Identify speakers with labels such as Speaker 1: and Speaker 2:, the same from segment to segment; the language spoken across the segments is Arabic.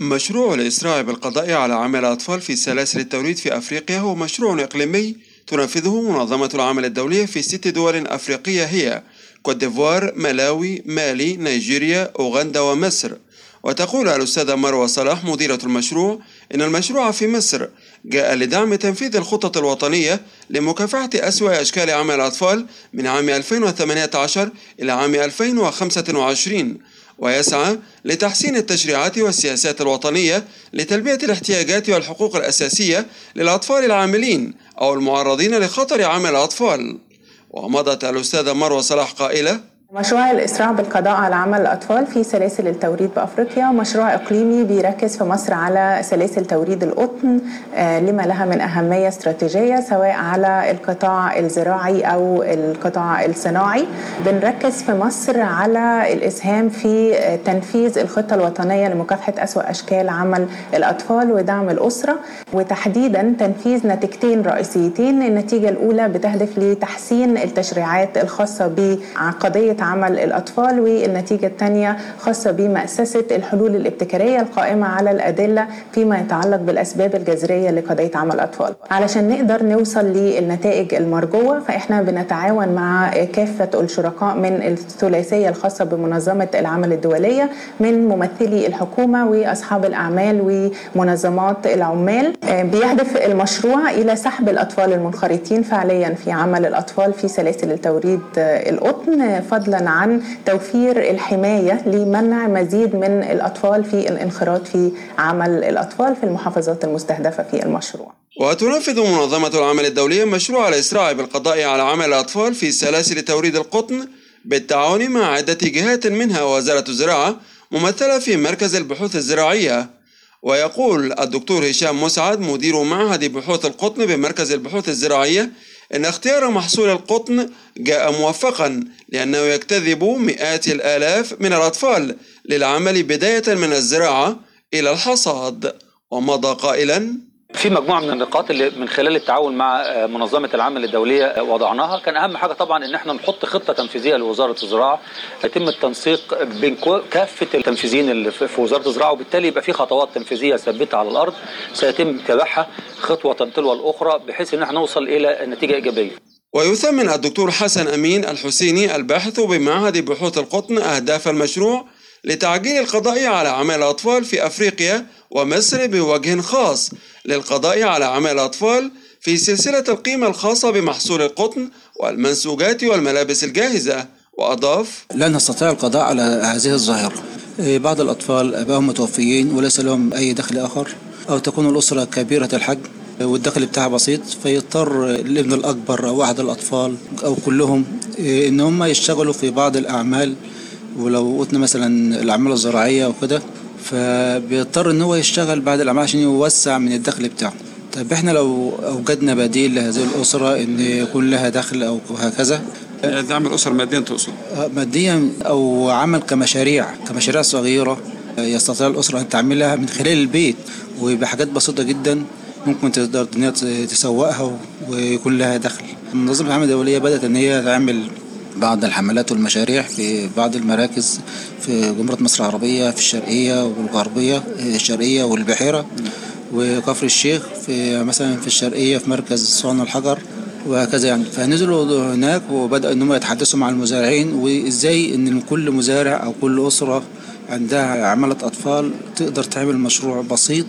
Speaker 1: مشروع الإسراع بالقضاء على عمل الأطفال في سلاسل التوريد في أفريقيا هو مشروع إقليمي تنفذه منظمة العمل الدولية في ست دول أفريقية هي كوت ديفوار، مالاوي، مالي، نيجيريا، أوغندا ومصر. وتقول الأستاذة مروة صلاح مديرة المشروع إن المشروع في مصر جاء لدعم تنفيذ الخطة الوطنية لمكافحة أسوأ أشكال عمل الأطفال من عام 2018 إلى عام 2025 ويسعى لتحسين التشريعات والسياسات الوطنية لتلبية الاحتياجات والحقوق الأساسية للأطفال العاملين أو المعرضين لخطر عمل الأطفال. ومضت الأستاذة مروة صلاح قائلة
Speaker 2: مشروع الإسراع بالقضاء على عمل الأطفال في سلاسل التوريد بأفريقيا. مشروع إقليمي بيركز في مصر على سلاسل توريد القطن آه، لما لها من أهمية استراتيجية سواء على القطاع الزراعي أو القطاع الصناعي. بنركز في مصر على الإسهام في تنفيذ الخطة الوطنية لمكافحة أسوأ أشكال عمل الأطفال ودعم الأسرة وتحديدا تنفيذ نتيجتين رئيسيتين. النتيجة الأولى بتهدف لتحسين التشريعات الخاصة بقضية عمل الأطفال والنتيجة الثانية خاصة بمأسسة الحلول الابتكارية القائمة على الأدلة فيما يتعلق بالأسباب الجذرية لقضية عمل الأطفال. علشان نقدر نوصل للنتائج المرجوة فإحنا بنتعاون مع كافة الشركاء من الثلاثية الخاصة بمنظمة العمل الدولية من ممثلي الحكومة وأصحاب الأعمال ومنظمات العمال. بيهدف المشروع إلى سحب الأطفال المنخرطين فعليا في عمل الأطفال في سلاسل التوريد القطن فضلا فضلا عن توفير الحماية لمنع مزيد من الأطفال في الانخراط في عمل الأطفال في المحافظات المستهدفة في المشروع.
Speaker 1: وتنفذ منظمة العمل الدولية مشروع الإسراع بالقضاء على عمل الأطفال في سلاسل توريد القطن بالتعاون مع عدة جهات منها وزارة الزراعة ممثلة في مركز البحوث الزراعية ويقول الدكتور هشام مسعد مدير معهد بحوث القطن بمركز البحوث الزراعية إن اختيار محصول القطن جاء موفقا لأنه يجتذب مئات الآلاف من الأطفال للعمل بداية من الزراعة إلى الحصاد ومضى قائلا
Speaker 3: في مجموعة من النقاط اللي من خلال التعاون مع منظمة العمل الدولية وضعناها. كان أهم حاجة طبعا إن إحنا نحط خطة تنفيذية لوزارة الزراعة. يتم التنسيق بين كافة التنفيذيين اللي في وزارة الزراعة وبالتالي يبقى في خطوات تنفيذية ثابتة على الأرض. سيتم اتباعها خطوة تلو الاخرى بحيث إن إحنا نوصل إلى نتيجة إيجابية.
Speaker 1: ويثمن الدكتور حسن أمين الحسيني الباحث بمعهد بحوث القطن أهداف المشروع لتعجيل القضاء على عمل الأطفال في أفريقيا ومصر بوجه خاص للقضاء على عمل الأطفال في سلسلة القيمة الخاصة بمحصول القطن والمنسوجات والملابس الجاهزة. وأضاف
Speaker 4: لا نستطيع القضاء على هذه الظاهرة. بعض الأطفال أبائهم متوفيين وليس لهم أي دخل آخر أو تكون الأسرة كبيرة الحجم والدخل بتاعها بسيط فيضطر الابن الأكبر أو أحد الأطفال أو كلهم إن هم يشتغلوا في بعض الأعمال ولو قلنا مثلا الأعمال الزراعية وكده فبيضطر إن هو يشتغل بعد الأعمال عشان يوسع من الدخل بتاعه. طب إحنا لو أوجدنا بديل لهذه الأسرة إن يكون لها دخل أو هكذا؟
Speaker 1: دعم الاسر ماديا تقصد؟
Speaker 4: ماديا أو عمل كمشاريع كمشاريع صغيرة يستطيع الأسرة أن تعملها من خلال البيت وبحاجات بسيطة جدا ممكن تقدر إن هي تسوقها ويكون لها دخل. منظمه العمل الدوليه بدأت إن هي تعمل بعض الحملات والمشاريع في بعض المراكز في جمهورية مصر العربية في الشرقية والغربية الشرقية والبحيرة وكفر الشيخ في مثلا في الشرقية في مركز صون الحجر وهكذا يعني فنزلوا هناك وبدأوا إن هم يتحدثوا مع المزارعين وإزاي إن كل مزارع أو كل أسرة عندها عملة أطفال تقدر تعمل مشروع بسيط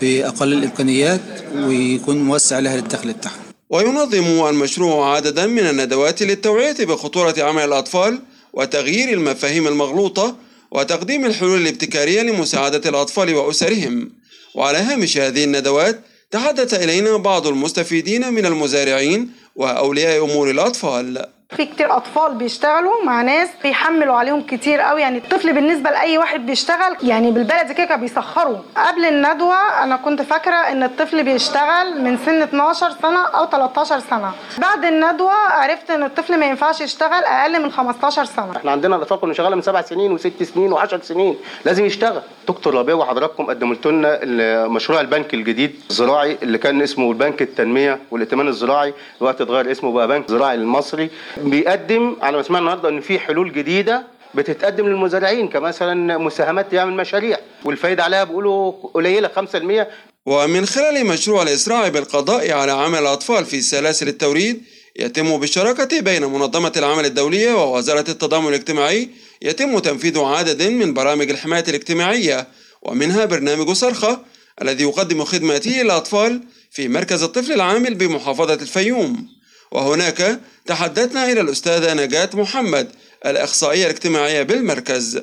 Speaker 4: بأقل الإمكانيات ويكون موسع لها للدخل بتاعها.
Speaker 1: وينظم المشروع عددا من الندوات للتوعية بخطورة عمل الأطفال وتغيير المفاهيم المغلوطة وتقديم الحلول الابتكارية لمساعدة الأطفال وأسرهم. وعلى هامش هذه الندوات تحدث إلينا بعض المستفيدين من المزارعين وأولياء أمور الأطفال.
Speaker 5: في كتير أطفال بيشتغلوا مع ناس بيحملوا عليهم كتير قوي. يعني الطفل بالنسبة لأي واحد بيشتغل يعني بالبلدي كده بيسخروا. قبل الندوة أنا كنت فاكرة إن الطفل بيشتغل من سن 12 سنة أو 13 سنة. بعد الندوة عرفت إن الطفل ما ينفعش يشتغل أقل من 15 سنة.
Speaker 6: إحنا عندنا الاطفال كانوا شغاله من سبع سنين وست سنين و10 سنين. لازم يشتغل. دكتور ربيع وحضراتكم قدمت لنا مشروع البنك الجديد الزراعي اللي كان اسمه البنك التنمية والائتمان الزراعي دلوقتي اتغير اسمه بقى بنك زراعي المصري. بيقدم على ما سمعنا النهارده إن في حلول جديدة بتتقدم للمزارعين كمثلا مساهمات يعمل مشاريع والفايدة عليها بيقولوا قليلة 5%
Speaker 1: ومن خلال مشروع الإسراع بالقضاء على عمل الأطفال في سلاسل التوريد يتم بالشراكة بين منظمة العمل الدولية ووزارة التضامن الاجتماعي يتم تنفيذ عدد من برامج الحماية الاجتماعية ومنها برنامج صرخة الذي يقدم خدماته للأطفال في مركز الطفل العامل بمحافظة الفيوم. وهناك تحدثنا إلى الأستاذة نجاة محمد الإخصائية الاجتماعية بالمركز.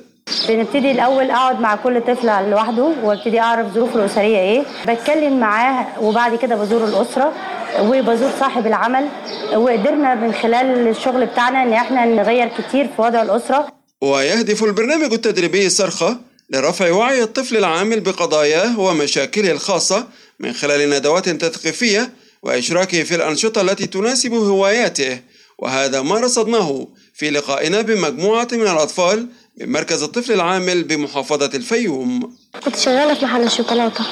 Speaker 7: بنبتدي الأول أقعد مع كل طفل لوحده وأبتدي أعرف ظروفه الأسرية إيه. بتكلم معاه وبعد كده بزور الأسرة وبزور صاحب العمل. وقدرنا من خلال الشغل بتاعنا إن إحنا نغير كتير في وضع الأسرة.
Speaker 1: ويهدف البرنامج التدريبي صرخة لرفع وعي الطفل العامل بقضاياه ومشاكله الخاصة من خلال ندوات تثقيفية وإشراكه في الأنشطة التي تناسب هواياته وهذا ما رصدناه في لقائنا بمجموعة من الأطفال بمركز الطفل العامل بمحافظة الفيوم.
Speaker 8: كنت شغالة في محل الشوكولاتة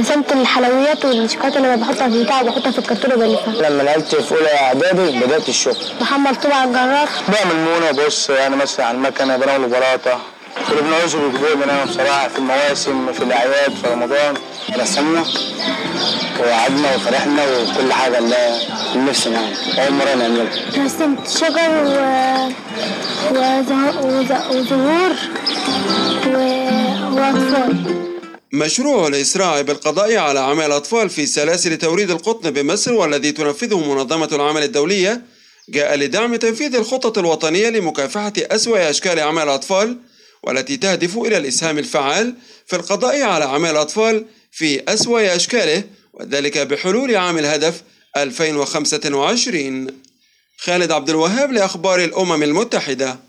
Speaker 8: رسمت الحلويات والشوكولاتة اللي بحطها في البتاع وبحطها في الكرتونة وبلفها.
Speaker 9: لما نقلت في أولى إعدادي بدأت الشغل.
Speaker 8: محمد طبع الجرار
Speaker 9: بعمل مونة بص يعني مثلا على المكنة بعمل بلاطه اللي بنعوزه بيجيبوه من أنا بصراحة في المواسم في الأعياد في رمضان رسمنا وقعدنا وفرحنا وكل حاجة اللي نفسنا يعني أول مرة نعملها.
Speaker 8: رسمت شجر و... وزه... وز... وزهور و... وأطفال.
Speaker 1: مشروع الإسراع بالقضاء على عمل الأطفال في سلاسل توريد القطن بمصر والذي تنفذه منظمة العمل الدولية جاء لدعم تنفيذ الخطة الوطنية لمكافحة أسوأ أشكال عمل الأطفال والتي تهدف إلى الإسهام الفعال في القضاء على عمل الأطفال في أسوأ أشكاله وذلك بحلول عام الهدف 2025 خالد عبد الوهاب لأخبار الأمم المتحدة.